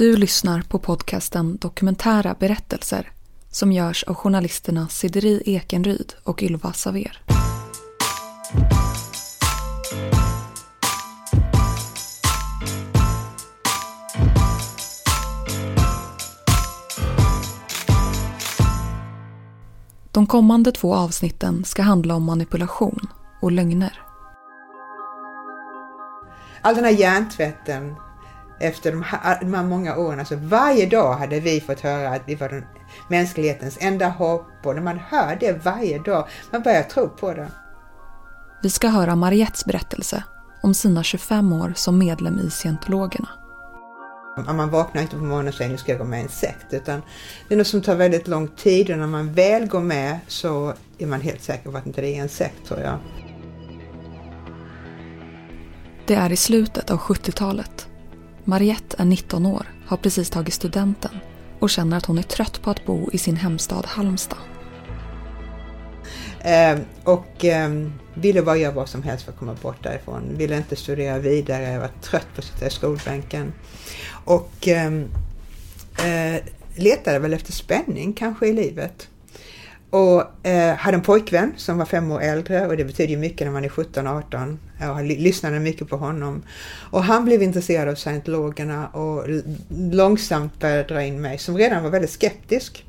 Du lyssnar på podcasten Dokumentära berättelser som görs av journalisterna Sideri Ekenryd och Ylva Saver. De kommande två avsnitten ska handla om manipulation och lögner. All den här hjärntvätten efter de här, de här många åren, alltså varje dag hade vi fått höra att vi var den, mänsklighetens enda hopp och när man hör det varje dag, man börjar tro på det. Vi ska höra Mariettes berättelse om sina 25 år som medlem i scientologerna. Man vaknar inte på morgonen och säger nu ska jag gå med i en sekt utan det är något som tar väldigt lång tid och när man väl går med så är man helt säker på att inte det är en sekt tror jag. Det är i slutet av 70-talet. Mariette är 19 år, har precis tagit studenten och känner att hon är trött på att bo i sin hemstad Halmstad. Eh, och eh, ville bara göra vad som helst för att komma bort därifrån. Ville inte studera vidare, var trött på att sitta i skolbänken. Och ehm, eh, letade väl efter spänning kanske i livet. Och eh, hade en pojkvän som var fem år äldre och det betyder ju mycket när man är 17-18. Jag lyssnade mycket på honom. Och han blev intresserad av scientologerna och långsamt började dra in mig som redan var väldigt skeptisk.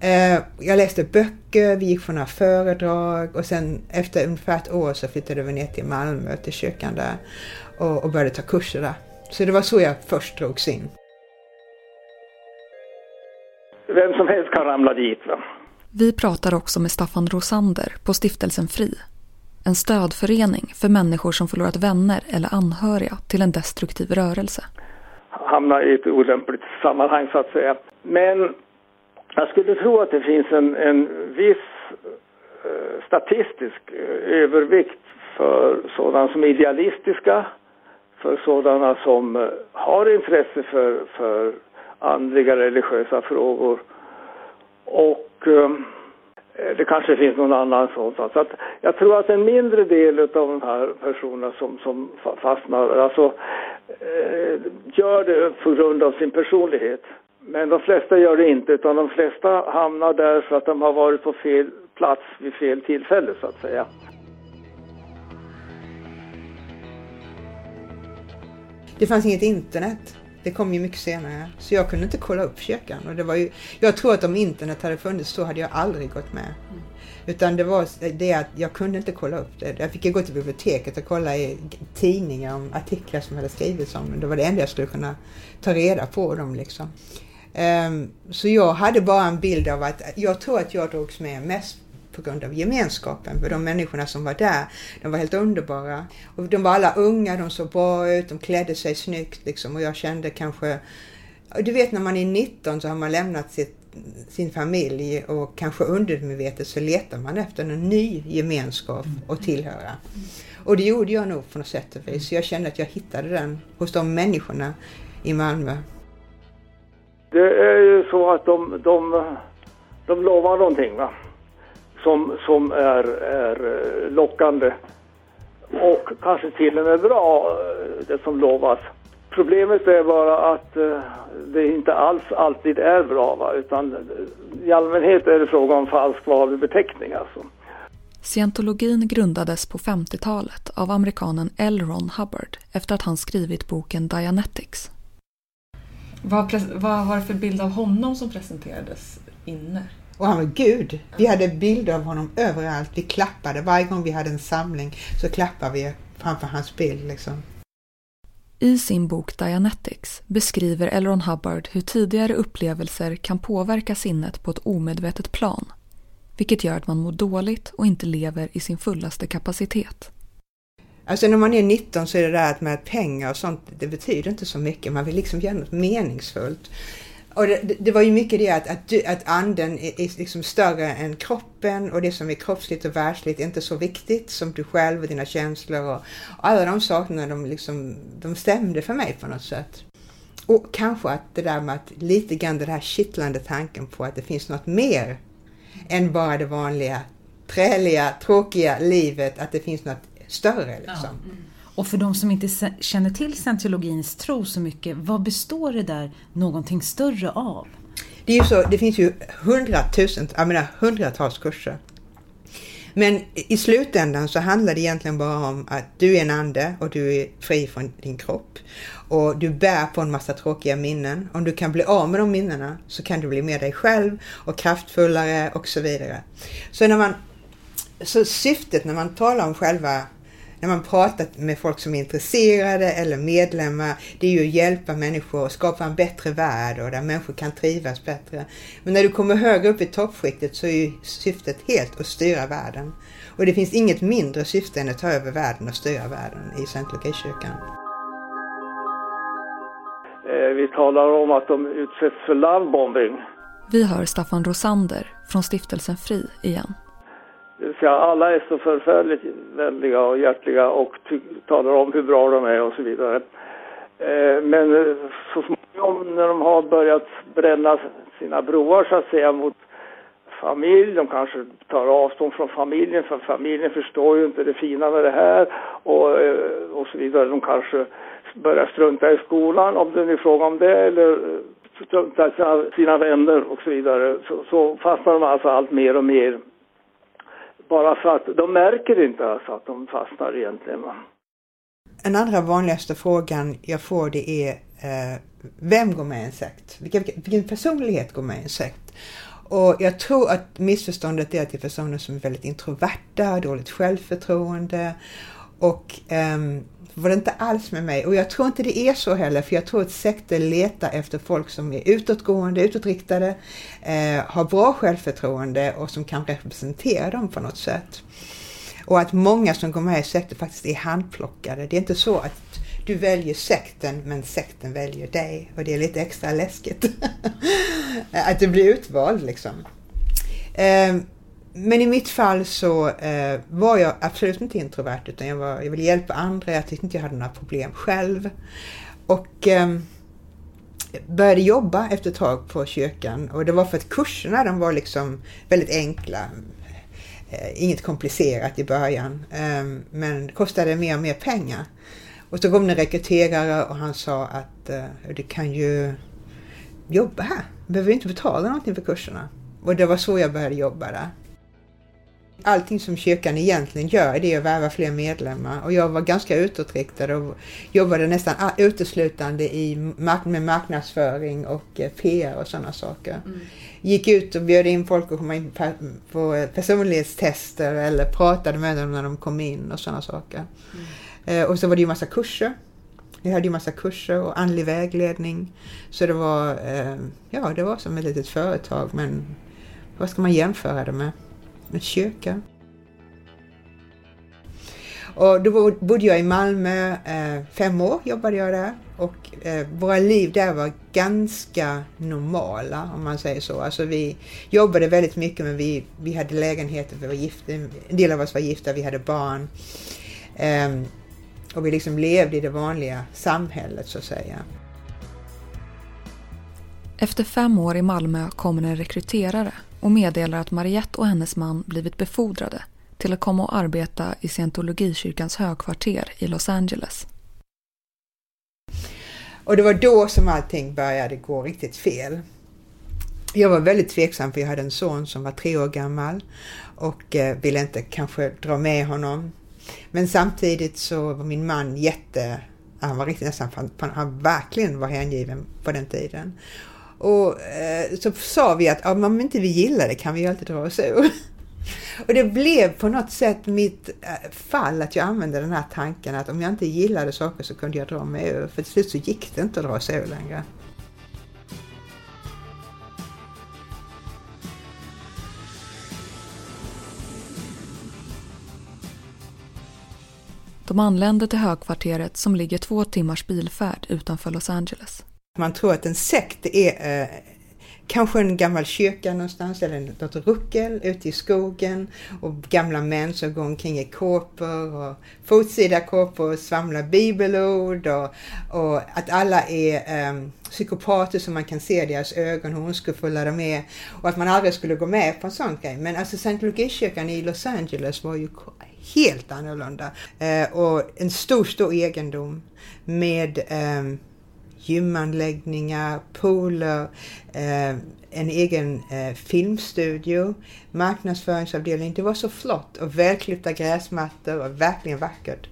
Eh, jag läste böcker, vi gick på några föredrag och sen efter ungefär ett år så flyttade vi ner till Malmö, till kyrkan där och, och började ta kurser där. Så det var så jag först drogs in. Vem som helst kan ramla dit. Va? Vi pratar också med Staffan Rosander på Stiftelsen Fri. En stödförening för människor som förlorat vänner eller anhöriga till en destruktiv rörelse. Hamna i ett olämpligt sammanhang så att säga. Men jag skulle tro att det finns en, en viss eh, statistisk eh, övervikt för sådana som är idealistiska, för sådana som eh, har intresse för, för andliga religiösa frågor och eh, Eh, det kanske finns någon annan sån. Så att jag tror att en mindre del av de här personerna som, som fastnar, alltså eh, gör det på grund av sin personlighet. Men de flesta gör det inte, utan de flesta hamnar där för att de har varit på fel plats vid fel tillfälle, så att säga. Det fanns inget internet. Det kom ju mycket senare. Så jag kunde inte kolla upp kyrkan. Och det var ju, jag tror att om internet hade funnits så hade jag aldrig gått med. Mm. Utan det var det att jag kunde inte kolla upp det. Jag fick gå till biblioteket och kolla i tidningar om artiklar som hade skrivits om det. Var det enda jag skulle kunna ta reda på dem liksom. Um, så jag hade bara en bild av att jag tror att jag drogs med mest på grund av gemenskapen. För de människorna som var där, de var helt underbara. Och de var alla unga, de såg bra ut, de klädde sig snyggt liksom. Och jag kände kanske, du vet när man är 19 så har man lämnat sitt, sin familj och kanske undermedvetet så letar man efter en ny gemenskap att tillhöra. Och det gjorde jag nog på något sätt och vis. Så jag kände att jag hittade den hos de människorna i Malmö. Det är ju så att de, de, de lovar någonting va som, som är, är eh, lockande och kanske till och med bra, eh, det som lovas. Problemet är bara att eh, det inte alls alltid är bra, va? utan i allmänhet är det fråga om falsk varubeteckning. Alltså. Scientologin grundades på 50-talet av amerikanen L. Ron Hubbard efter att han skrivit boken Dianetics. Vad, vad var det för bild av honom som presenterades inne? Och han var Gud. Vi hade bilder av honom överallt. Vi klappade. Varje gång vi hade en samling så klappade vi framför hans bild. Liksom. I sin bok Dianetics beskriver L. Ron Hubbard hur tidigare upplevelser kan påverka sinnet på ett omedvetet plan. Vilket gör att man mår dåligt och inte lever i sin fullaste kapacitet. Alltså när man är 19 så är det där med pengar och sånt, det betyder inte så mycket. Man vill liksom göra något meningsfullt. Och det, det, var ju mycket det att, att, du, att anden är, är liksom större än kroppen och det som är kroppsligt och världsligt är inte så viktigt som du själv och dina känslor och, och alla de sakerna de, liksom, de stämde för mig på något sätt. Och kanske att det där med att lite grann den här kittlande tanken på att det finns något mer än bara det vanliga träliga, tråkiga livet, att det finns något större liksom. Ja. Mm. Och för de som inte känner till scientologins tro så mycket, vad består det där någonting större av? Det, är ju så, det finns ju hundratusentals, jag menar, hundratals kurser. Men i slutändan så handlar det egentligen bara om att du är en ande och du är fri från din kropp. Och du bär på en massa tråkiga minnen. Om du kan bli av med de minnena så kan du bli mer dig själv och kraftfullare och så vidare. Så, när man, så syftet när man talar om själva när man pratar med folk som är intresserade eller medlemmar, det är ju att hjälpa människor att skapa en bättre värld och där människor kan trivas bättre. Men när du kommer högre upp i toppskiktet så är ju syftet helt att styra världen. Och det finns inget mindre syfte än att ta över världen och styra världen i Scientologikyrkan. Eh, vi talar om att de utsätts för lovebombing. Vi hör Staffan Rosander från stiftelsen FRI igen. Det vill säga alla är så förfärligt vänliga och hjärtliga och talar om hur bra de är och så vidare. Eh, men eh, så småningom när de har börjat bränna sina broar så att säga mot familj, de kanske tar avstånd från familjen för familjen förstår ju inte det fina med det här och, eh, och så vidare. De kanske börjar strunta i skolan om det är fråga om det eller eh, strunta i sina, sina vänner och så vidare. Så, så fastnar de alltså allt mer och mer bara för att de märker inte alltså att de fastnar egentligen. Den andra vanligaste frågan jag får det är eh, vem går med i en sekt? Vilken, vilken personlighet går med i en sekt? Och jag tror att missförståndet är att det är personer som är väldigt introverta, dåligt självförtroende och um, var det inte alls med mig. Och jag tror inte det är så heller, för jag tror att sekter letar efter folk som är utåtgående, utåtriktade, eh, har bra självförtroende och som kan representera dem på något sätt. Och att många som går med i sekter faktiskt är handplockade. Det är inte så att du väljer sekten men sekten väljer dig och det är lite extra läskigt. att du blir utvald liksom. Eh, men i mitt fall så eh, var jag absolut inte introvert utan jag, var, jag ville hjälpa andra. Jag tyckte inte jag hade några problem själv. Och eh, började jobba efter ett tag på kyrkan och det var för att kurserna de var liksom väldigt enkla. Eh, inget komplicerat i början ehm, men kostade mer och mer pengar. Och så kom det en rekryterare och han sa att eh, du kan ju jobba här. Du behöver inte betala någonting för kurserna. Och det var så jag började jobba där. Allting som kyrkan egentligen gör det är att värva fler medlemmar och jag var ganska utåtriktad och jobbade nästan uteslutande i, med marknadsföring och eh, PR och sådana saker. Mm. Gick ut och bjöd in folk att komma in på personlighetstester eller pratade med dem när de kom in och sådana saker. Mm. Eh, och så var det ju massa kurser. Vi hade ju massa kurser och andlig vägledning. Så det var, eh, ja det var som ett litet företag men vad ska man jämföra det med? En kyrka. Och då bodde jag i Malmö, eh, fem år jobbade jag där och eh, våra liv där var ganska normala om man säger så. Alltså vi jobbade väldigt mycket men vi, vi hade lägenheter, vi var gifta, en del av oss var gifta, vi hade barn. Ehm, och vi liksom levde i det vanliga samhället så att säga. Efter fem år i Malmö kommer en rekryterare och meddelar att Mariette och hennes man blivit befordrade till att komma och arbeta i scientologikyrkans högkvarter i Los Angeles. Och det var då som allting började gå riktigt fel. Jag var väldigt tveksam för jag hade en son som var tre år gammal och eh, ville inte kanske dra med honom. Men samtidigt så var min man jätte, han var riktigt nästan, han verkligen var hängiven på den tiden. Och eh, så sa vi att om inte vi gillar det kan vi ju alltid dra oss ur. Och det blev på något sätt mitt eh, fall att jag använde den här tanken att om jag inte gillade saker så kunde jag dra mig ur. För till slut så gick det inte att dra sig ur längre. De anlände till högkvarteret som ligger två timmars bilfärd utanför Los Angeles. Man tror att en sekt är eh, kanske en gammal kyrka någonstans eller något ruckel ute i skogen och gamla män som går omkring i kåpor och fotsida kåpor och svamlar bibelord och, och att alla är um, psykopater som man kan se deras ögon, hur ondskefulla de är och att man aldrig skulle gå med på en sån grej. Men alltså scientologikyrkan i Los Angeles var ju helt annorlunda. Eh, och en stor, stor egendom med eh, gymanläggningar, pooler, eh, en egen eh, filmstudio, marknadsföringsavdelning. Det var så flott och välklippta gräsmattor och verkligen vackert.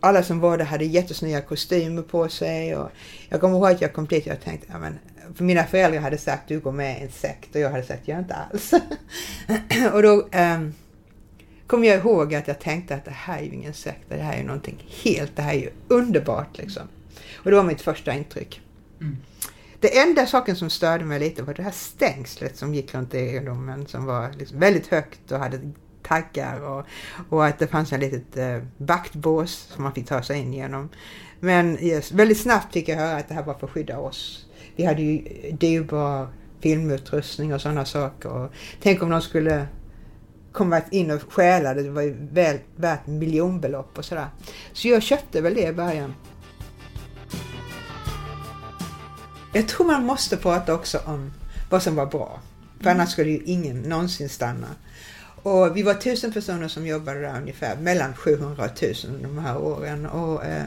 Alla som var där hade jättesnygga kostymer på sig och jag kommer ihåg att jag kom dit och jag tänkte, ja, men, för mina föräldrar hade sagt du går med i en sekt och jag hade sagt jag inte alls. och då um, kom jag ihåg att jag tänkte att det här är ju ingen sekt, det här är ju någonting helt, det här är ju underbart liksom. Och det var mitt första intryck. Mm. Det enda saken som störde mig lite var det här stängslet som gick runt egendomen som var liksom väldigt högt och hade taggar och, och att det fanns en litet eh, vaktbås som man fick ta sig in genom. Men yes, väldigt snabbt fick jag höra att det här var för att skydda oss. Vi hade ju dyrbar filmutrustning och sådana saker. Och tänk om de skulle komma in och stjäla det, det var ju väl värt miljonbelopp och sådär. Så jag köpte väl det i början. Jag tror man måste prata också om vad som var bra. För annars skulle ju ingen någonsin stanna. Och vi var tusen personer som jobbade där ungefär, mellan 700 och 1000 de här åren. Och, eh,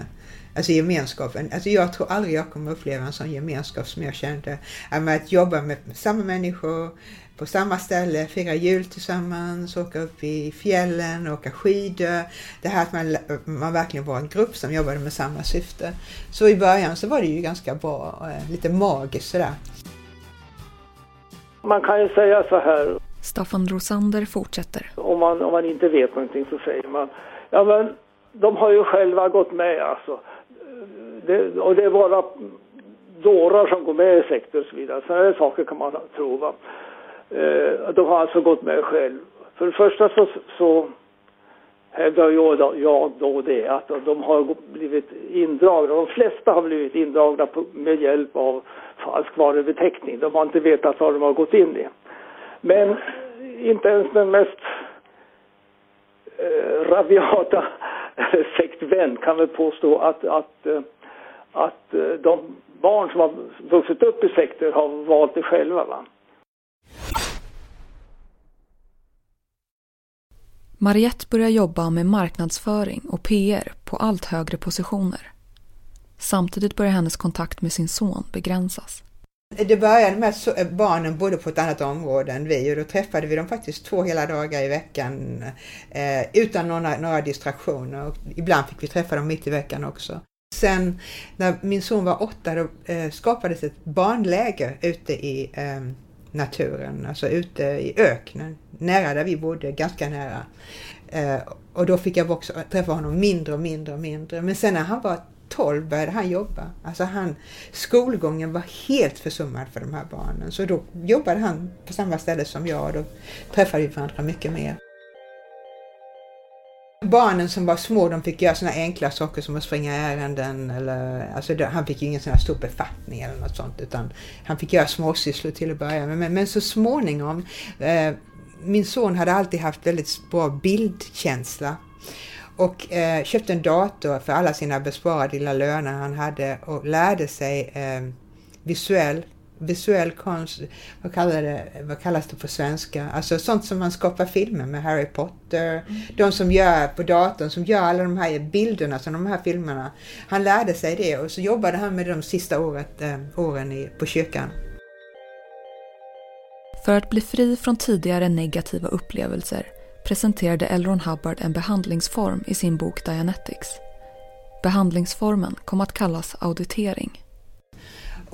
alltså gemenskapen, alltså jag tror aldrig jag kommer uppleva en sån gemenskap som jag kände. Med att jobba med samma människor, på samma ställe, fira jul tillsammans, åka upp i fjällen, åka skidor. Det här att man, man verkligen var en grupp som jobbade med samma syfte. Så i början så var det ju ganska bra, eh, lite magiskt sådär. Man kan ju säga så här. Staffan Rosander fortsätter. Om man, om man inte vet någonting så säger man, ja men de har ju själva gått med alltså. Det, och det är bara dårar som går med i sektor och så vidare. Sådana saker kan man tro. Va? Eh, de har alltså gått med själv. För det första så, så hävdar jag då, jag då det att de har blivit indragna. De flesta har blivit indragna på, med hjälp av falsk varubeteckning. De har inte vetat vad de har gått in i. Men inte ens den mest eh, rabiata sektvän kan väl påstå att, att, eh, att eh, de barn som har vuxit upp i sekter har valt det själva. Va? Mariette börjar jobba med marknadsföring och PR på allt högre positioner. Samtidigt börjar hennes kontakt med sin son begränsas. Det började med att barnen bodde på ett annat område än vi och då träffade vi dem faktiskt två hela dagar i veckan eh, utan några, några distraktioner. Och ibland fick vi träffa dem mitt i veckan också. Sen när min son var åtta då eh, skapades ett barnläger ute i eh, naturen, alltså ute i öknen, nära där vi bodde, ganska nära. Eh, och då fick jag också träffa honom mindre och mindre och mindre. Men sen när han var 12 började han jobba. Alltså han, skolgången var helt försummad för de här barnen. Så då jobbade han på samma ställe som jag och då träffade vi varandra mycket mer. Barnen som var små de fick göra sådana enkla saker som att springa ärenden eller alltså han fick ju ingen sån här stor befattning eller något sånt utan han fick göra småsysslor till att börja med. Men, men så småningom, eh, min son hade alltid haft väldigt bra bildkänsla och eh, köpte en dator för alla sina besparade lilla löner han hade och lärde sig eh, visuell visuell konst, vad, kallar det, vad kallas det på svenska? Alltså sånt som man skapar filmer med, Harry Potter, mm. de som gör på datorn, som gör alla de här bilderna som de här filmerna. Han lärde sig det och så jobbade han med det de sista året, eh, åren i, på kyrkan. För att bli fri från tidigare negativa upplevelser presenterade L. Ron Hubbard en behandlingsform i sin bok Dianetics. Behandlingsformen kom att kallas auditering.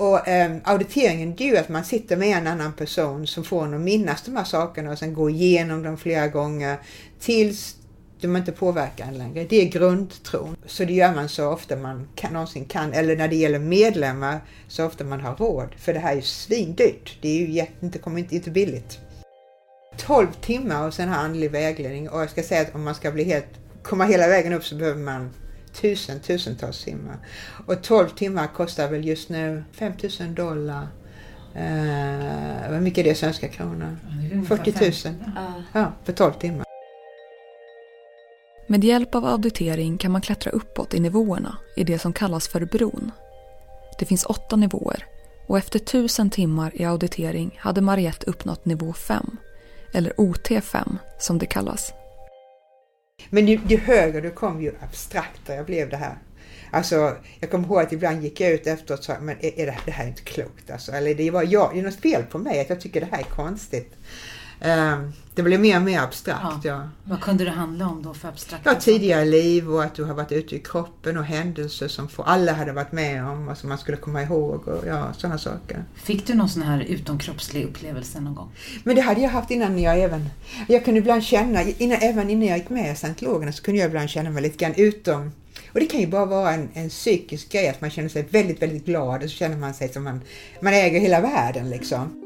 Och eh, auditeringen det är ju att man sitter med en annan person som får en att minnas de här sakerna och sen gå igenom dem flera gånger tills de inte påverkar en längre. Det är grundtron. Så det gör man så ofta man kan, någonsin kan. Eller när det gäller medlemmar så ofta man har råd. För det här är ju svindyrt. Det är ju jätte, inte, kommer inte, inte billigt. 12 timmar och sen har andlig vägledning och jag ska säga att om man ska bli helt, komma hela vägen upp så behöver man tusen, tusentals timmar. Och 12 timmar kostar väl just nu 5000 dollar. Eh, vad mycket är det svenska kronor? 40 000. Ja, för 12 timmar. Med hjälp av auditering kan man klättra uppåt i nivåerna i det som kallas för bron. Det finns åtta nivåer och efter tusen timmar i auditering hade Mariette uppnått nivå 5 eller OT5 som det kallas. Men ju, ju högre du kom ju abstraktare blev det här. Alltså, jag kommer ihåg att ibland gick jag ut efteråt och sa, men är, är det, det här är inte klokt alltså. Eller det var jag, det är något fel på mig att jag tycker det här är konstigt. Um, det blev mer och mer abstrakt. Ja. Vad kunde det handla om då för abstrakt? Ja, tidigare liv och att du har varit ute i kroppen och händelser som för alla hade varit med om och som man skulle komma ihåg och ja, sådana saker. Fick du någon sån här utomkroppslig upplevelse någon gång? Men det hade jag haft innan jag även... Jag kunde ibland känna, innan, även innan jag gick med i scientologerna så kunde jag ibland känna mig lite grann utom och det kan ju bara vara en, en psykisk grej, att man känner sig väldigt, väldigt glad och så känner man sig som man, man äger hela världen liksom.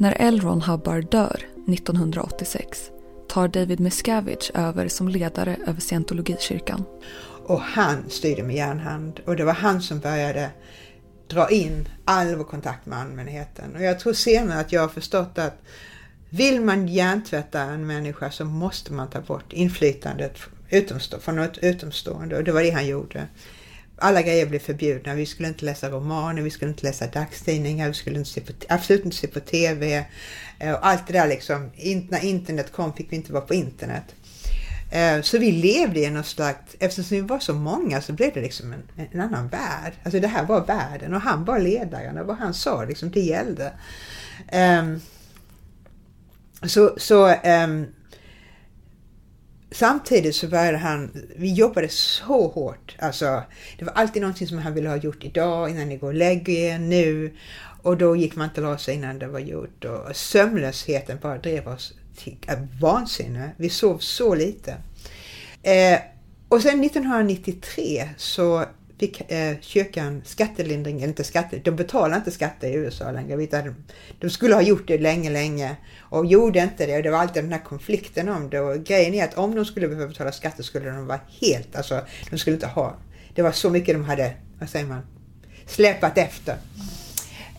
När L. Ron Hubbard dör 1986 tar David Miscavige över som ledare över scientologikyrkan. Och han styrde med järnhand och det var han som började dra in all vår kontakt med allmänheten. Och jag tror senare att jag har förstått att vill man hjärntvätta en människa så måste man ta bort inflytandet utomstå, från något utomstående och det var det han gjorde. Alla grejer blev förbjudna. Vi skulle inte läsa romaner, vi skulle inte läsa dagstidningar, vi skulle inte se på, absolut inte se på TV. Eh, och allt det där liksom. När internet kom fick vi inte vara på internet. Eh, så vi levde i något slags, eftersom vi var så många så blev det liksom en, en annan värld. Alltså det här var världen och han var ledaren och vad han sa liksom, det gällde. Um, så, så um, samtidigt så började han, vi jobbade så hårt. Alltså, det var alltid någonting som han ville ha gjort idag, innan ni går och lägger er, nu. Och då gick man inte la sig innan det var gjort. Och sömnlösheten bara drev oss till vansinne. Vi sov så lite. Eh, och sen 1993 så fick eh, kyrkan skattelindring, eller inte skatter, de betalar inte skatter i USA längre. De skulle ha gjort det länge, länge och gjorde inte det. Och det var alltid den här konflikten om det. Och grejen är att om de skulle behöva betala skatter skulle de vara helt, alltså de skulle inte ha, det var så mycket de hade, vad säger man, släpat efter.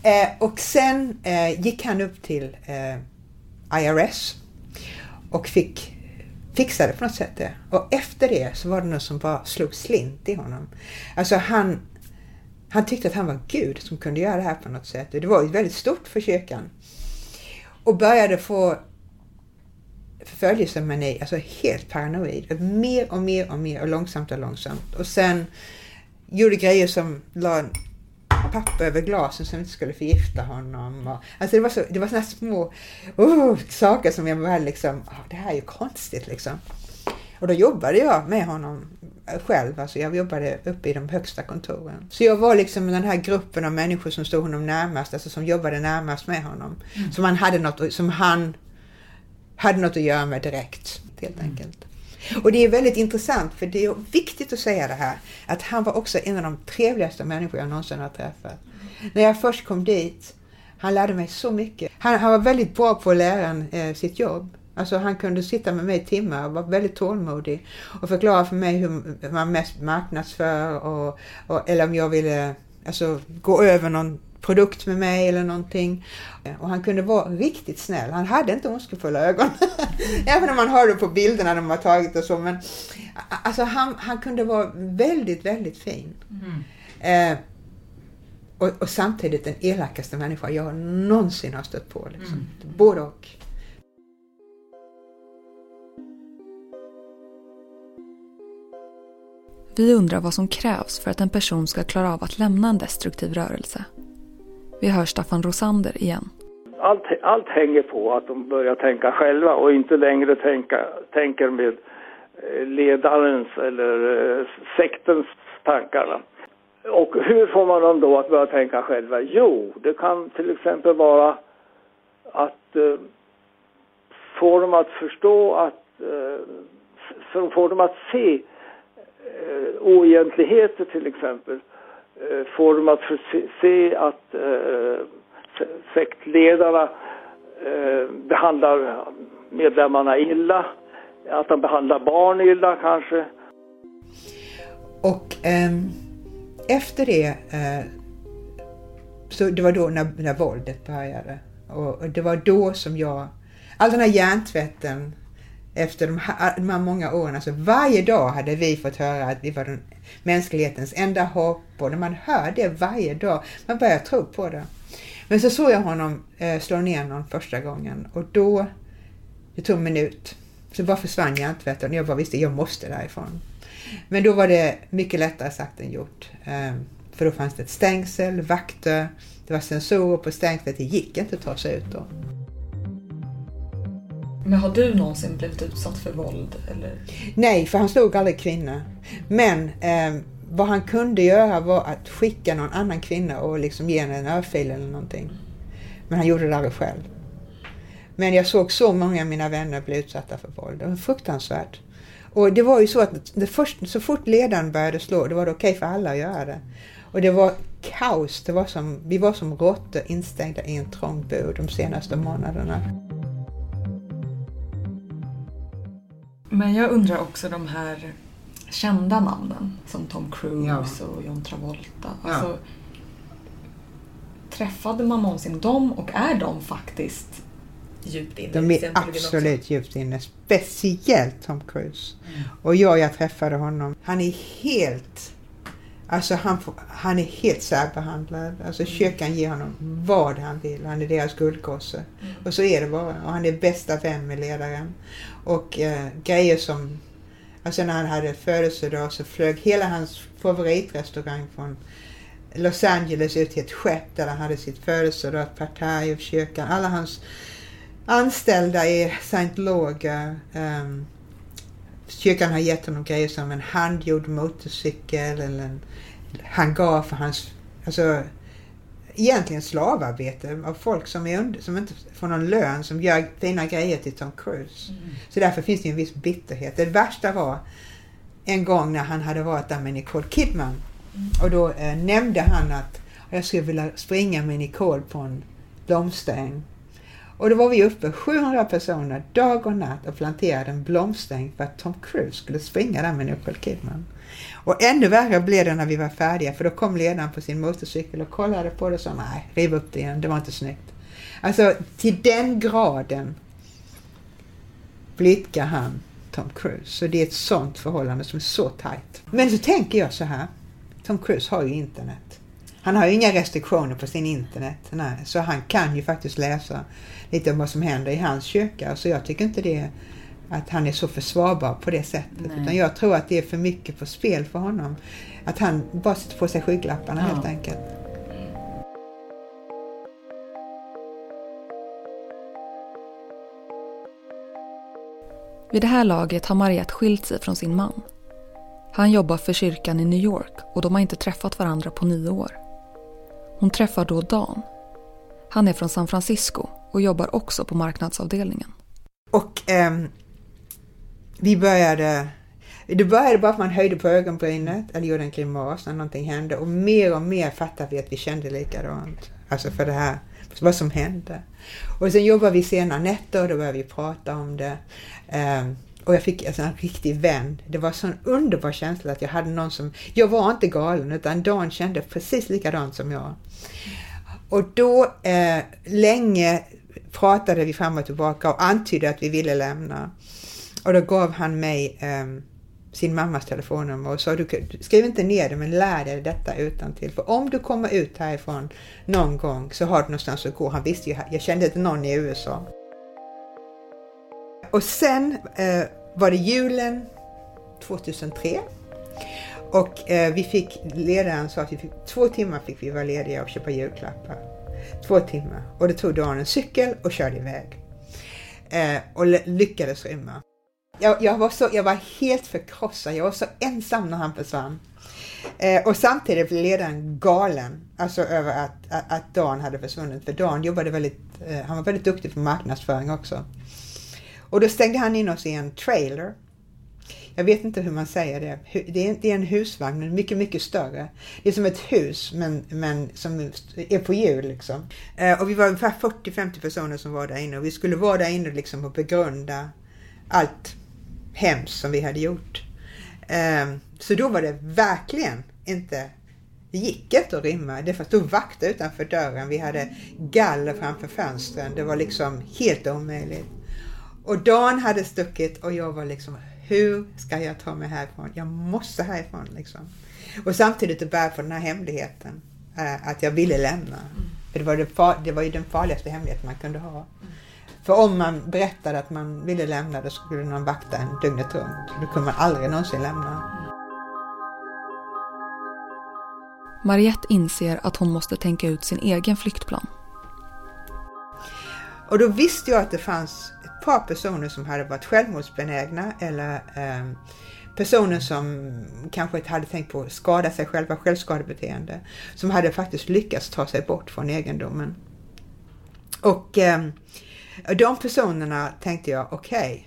Eh, och sen eh, gick han upp till eh, IRS och fick fixade på något sätt. Det. Och efter det så var det någon som bara slog slint i honom. Alltså han, han tyckte att han var Gud som kunde göra det här på något sätt. Det var ju väldigt stort för kyrkan. Och började få förföljelsemani, alltså helt paranoid. Mer och mer och mer och långsamt och långsamt. Och sen gjorde grejer som la papper över glasen som inte skulle förgifta honom. Och, alltså det var, så, det var såna små uh, saker som jag var liksom, oh, det här är ju konstigt liksom. Och då jobbade jag med honom själv, alltså jag jobbade uppe i de högsta kontoren. Så jag var liksom den här gruppen av människor som stod honom närmast, alltså som jobbade närmast med honom. Mm. Som han hade något, som han hade något att göra med direkt, helt enkelt. Och det är väldigt intressant för det är viktigt att säga det här att han var också en av de trevligaste människor jag någonsin har träffat. När jag först kom dit, han lärde mig så mycket. Han, han var väldigt bra på att lära en, eh, sitt jobb. Alltså han kunde sitta med mig i timmar och var väldigt tålmodig och förklara för mig hur man mest marknadsför och, och eller om jag ville alltså, gå över någon produkt med mig eller någonting. Och han kunde vara riktigt snäll. Han hade inte ondskefulla ögon. Även om man hörde på bilderna de har tagit och så. Men alltså han, han kunde vara väldigt, väldigt fin. Mm. Eh, och, och, samtidigt den elakaste människa jag någonsin har stött på. Liksom. Mm. Både och. Vi undrar vad som krävs för att en person ska klara av att lämna en destruktiv rörelse. Vi hör Staffan Rosander igen. Allt, allt hänger på att de börjar tänka själva och inte längre tänka, tänker med eh, ledarens eller eh, sektens tankar. Och hur får man dem då att börja tänka själva? Jo, det kan till exempel vara att eh, få dem att förstå att, eh, få dem att se eh, oegentligheter till exempel Eh, får dem att se att eh, sektledarna eh, behandlar medlemmarna illa, att de behandlar barn illa kanske. Och eh, efter det, eh, så det var då när, när våldet började. Och, och det var då som jag, all den här hjärntvätten efter de här, de här många åren, alltså varje dag hade vi fått höra att vi var den mänsklighetens enda hopp och när man hör det varje dag, man börjar tro på det. Men så såg jag honom eh, slå ner någon första gången och då Det tog en minut. Så bara försvann hjärntvätten och jag bara visste jag måste därifrån. Men då var det mycket lättare sagt än gjort. Eh, För då fanns det ett stängsel, vakter, det var sensorer på stängslet. Det gick inte att ta sig ut då. Men har du någonsin blivit utsatt för våld? Eller? Nej, för han slog aldrig kvinnor. Men eh, vad han kunde göra var att skicka någon annan kvinna och liksom ge henne en örfil eller någonting. Men han gjorde det aldrig själv. Men jag såg så många av mina vänner bli utsatta för våld. Det var fruktansvärt. Och det var ju så att det först, så fort ledaren började slå, då var det okej för alla att göra det. Och det var kaos. Det var som, vi var som råttor instängda i en trång bur de senaste månaderna. Men jag undrar också de här kända namnen som Tom Cruise Ja. och John Travolta. Ja. Alltså, Träffade man någonsin dem och är de faktiskt djupt inne De är scientologin också? absolut djupt inne. Speciellt Tom Cruise. Och jag, jag träffade honom. Han är helt... Alltså han, han är helt särbehandlad. Alltså kyrkan ger honom vad han vill. Han är deras guldgosse. Och så är det bara. Och han är bästa vän med ledaren. Och eh, grejer som... Alltså när han hade födelsedag så flög hela hans favoritrestaurang från Los Angeles ut till ett skepp där han hade sitt födelsedagspartaj och kyrkan. Alla hans anställda i scientologer. Um, kyrkan har gett honom grejer som en handgjord motorcykel eller en hangar för hans, alltså egentligen slavarbete av folk som, är under, som inte får någon lön som gör fina grejer till Tom Cruise. Så därför finns det en viss bitterhet. Det värsta var en gång när han hade varit där med Nicole Kidman och då eh, nämnde han att jag skulle vilja springa med Nicole på en blomsteräng. Och då var vi uppe 700 personer dag och natt och planterade en blomstäng för att Tom Cruise skulle springa där med Nicole Kidman. Och ännu värre blev det när vi var färdiga för då kom ledaren på sin motorcykel och kollade på det och sa nej, riv upp det igen, det var inte snyggt. Alltså till den graden blidkar han Tom Cruise. Så det är ett sånt förhållande som är så tajt. Men så tänker jag så här. Tom Cruise har ju internet. Han har ju inga restriktioner på sin internet. Nej, så han kan ju faktiskt läsa lite om vad som händer i hans kyrka. Så jag tycker inte det att han är så försvarbar på det sättet. Nej. Utan jag tror att det är för mycket på spel för honom. Att han bara sätter på sig skygglapparna Ja. helt enkelt. Vid det här laget har Mariette skilt sig från sin man. Han jobbar för kyrkan i New York och de har inte träffat varandra på nio år. Hon träffar då Dan. Han är från San Francisco och jobbar också på marknadsavdelningen. Och eh, vi började... Det började bara att man höjde på ögonbrynet eller gjorde en grimas när någonting hände och mer och mer fattade vi att vi kände likadant. Alltså för det här, vad som hände. Och sen jobbade vi sena nätter och då började vi prata om det. Eh, och jag fick alltså en riktig vän. Det var en sån underbar känsla att jag hade någon som... Jag var inte galen utan Dan kände precis likadant som jag. Och då eh, länge pratade vi fram och tillbaka och antydde att vi ville lämna. Och då gav han mig eh, sin mammas telefonnummer och sa du skriv inte ner det men lär dig detta utan till. För om du kommer ut härifrån någon gång så har du någonstans att gå. Han visste ju, jag kände inte någon i USA. Och sen eh, var det julen 2003 och eh, vi fick, ledaren sa att vi fick, två timmar fick vi vara lediga och köpa julklappar. Två timmar. Och det tog Dan en cykel och körde iväg. Eh, och lyckades rymma. Jag, jag, var så, jag var helt förkrossad, jag var så ensam när han försvann. Eh, och samtidigt blev ledaren galen, alltså över att, att, att Dan hade försvunnit. För Dan jobbade väldigt, eh, han var väldigt duktig på marknadsföring också. Och då stängde han in oss i en trailer. Jag vet inte hur man säger det. Det är, en husvagn, men mycket, mycket större. Det är som ett hus, men, men som är på hjul liksom. Eh, och vi var ungefär 40-50 personer som var där inne och vi skulle vara där inne liksom och begrunda allt hemskt som vi hade gjort. Eh, så då var det verkligen inte det gick inte att rymma. Det stod vakter utanför dörren. Vi hade galler framför fönstren. Det var liksom helt omöjligt. Och Dan hade stuckit och jag var liksom, hur ska jag ta mig härifrån? Jag måste härifrån liksom. Och samtidigt att bära på den här hemligheten. eh, att jag ville lämna. För det var, det, det var ju den farligaste hemligheten man kunde ha. För om man berättade att man ville lämna då skulle någon vakta en dygnet runt. Då kunde man aldrig någonsin lämna. Mariette inser att hon måste tänka ut sin egen flyktplan. Och då visste jag att det fanns par personer som hade varit självmordsbenägna eller eh, personer som kanske inte hade tänkt på att skada sig själva, självskadebeteende, som hade faktiskt lyckats ta sig bort från egendomen. Och eh, de personerna tänkte jag, okej, okay,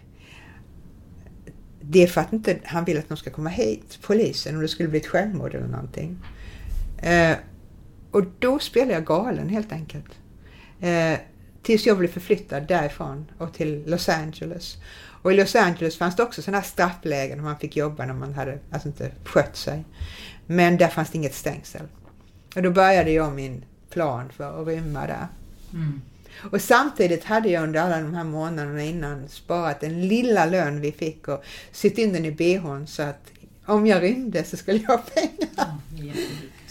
det är för att inte han vill att de ska komma hit, polisen, om det skulle bli ett självmord eller någonting. Eh, och då spelade jag galen helt enkelt. Eh, tills jag blev förflyttad därifrån och till Los Angeles. Och i Los Angeles fanns det också sådana här strafflägen där man fick jobba när man hade alltså inte skött sig. Men där fanns det inget stängsel. Och då började jag min plan för att rymma där. Mm. Och samtidigt hade jag under alla de här månaderna innan sparat den lilla lön vi fick och sytt in den i bhn så att om jag rymde så skulle jag ha pengar. Mm,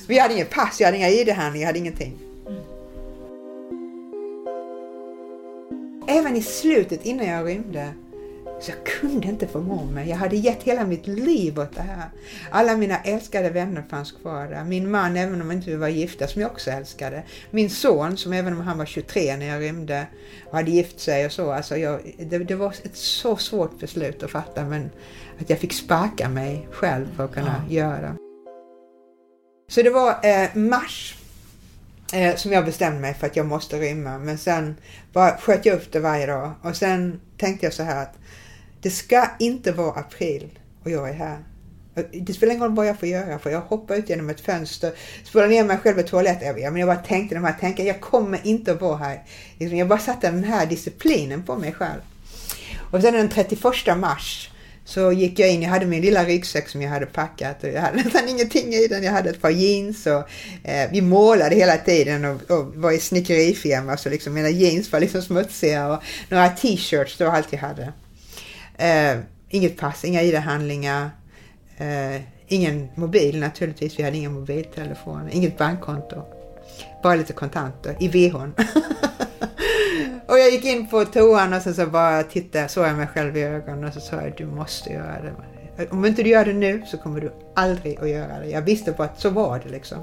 vi hade inget pass, jag hade inga ID-handlingar, jag hade ingenting. Även i slutet innan jag rymde så jag kunde inte förmå mig. Jag hade gett hela mitt liv åt det här. Alla mina älskade vänner fanns kvar där. Min man, även om vi inte var gifta, som jag också älskade. Min son, som även om han var 23 när jag rymde och hade gift sig och så. Alltså jag, det, det, var ett så svårt beslut att fatta, men att jag fick sparka mig själv för att kunna ja. göra. Så det var eh, mars eh, som jag bestämde mig för att jag måste rymma. Men sen bara sköt jag upp det varje dag. Och sen tänkte jag så här att det ska inte vara april och jag är här. Det spelar ingen roll vad jag får göra, för jag hoppar ut genom ett fönster, spolar ner mig själv i toaletten. Men jag bara tänkte de här tankarna, jag kommer inte att vara här. Liksom, jag bara satte den här disciplinen på mig själv. Och sen den 31 mars så gick jag in, jag hade min lilla ryggsäck som jag hade packat och jag hade nästan ingenting i den. Jag hade ett par jeans och eh, vi målade hela tiden och, och var i snickerifirma så liksom mina jeans var liksom smutsiga och några t-shirts, det var allt jag hade. Eh, inget pass, inga ID-handlingar, eh, ingen mobil naturligtvis, vi hade ingen mobiltelefon, inget bankkonto. Bara lite kontanter i VHn. och jag gick in på toan och så, så bara tittade, såg jag mig själv i ögonen och så sa jag du måste göra det. Om inte du gör det nu så kommer du aldrig att göra det. Jag visste bara att så var det liksom.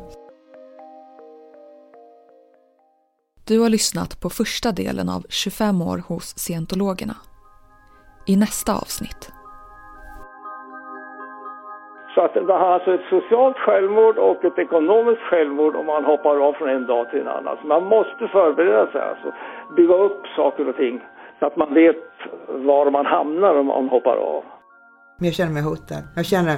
Du har lyssnat på första delen av 25 år hos scientologerna i nästa avsnitt. Så att det har alltså ett socialt självmord och ett ekonomiskt självmord om man hoppar av från en dag till en annan. Så man måste förbereda sig, alltså bygga upp saker och ting så att man vet var man hamnar om man hoppar av. Men jag känner mig hotad. Jag känner...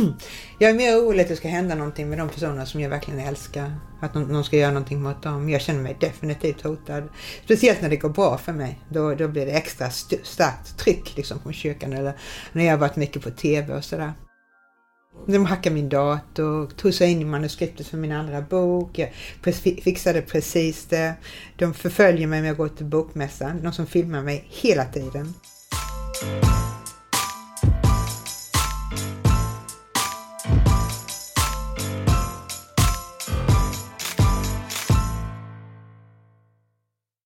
jag är mer orolig att det ska hända någonting med de personer som jag verkligen älskar. Att någon ska göra någonting mot dem. Jag känner mig definitivt hotad. Speciellt när det går bra för mig. Då, då blir det extra starkt tryck liksom från kyrkan. Eller när jag har varit mycket på TV och sådär. De hackade min dator, tog sig in i manuskriptet för min andra bok. Jag fixade precis det. De förföljer mig när jag går till bokmässan. de som filmar mig hela tiden.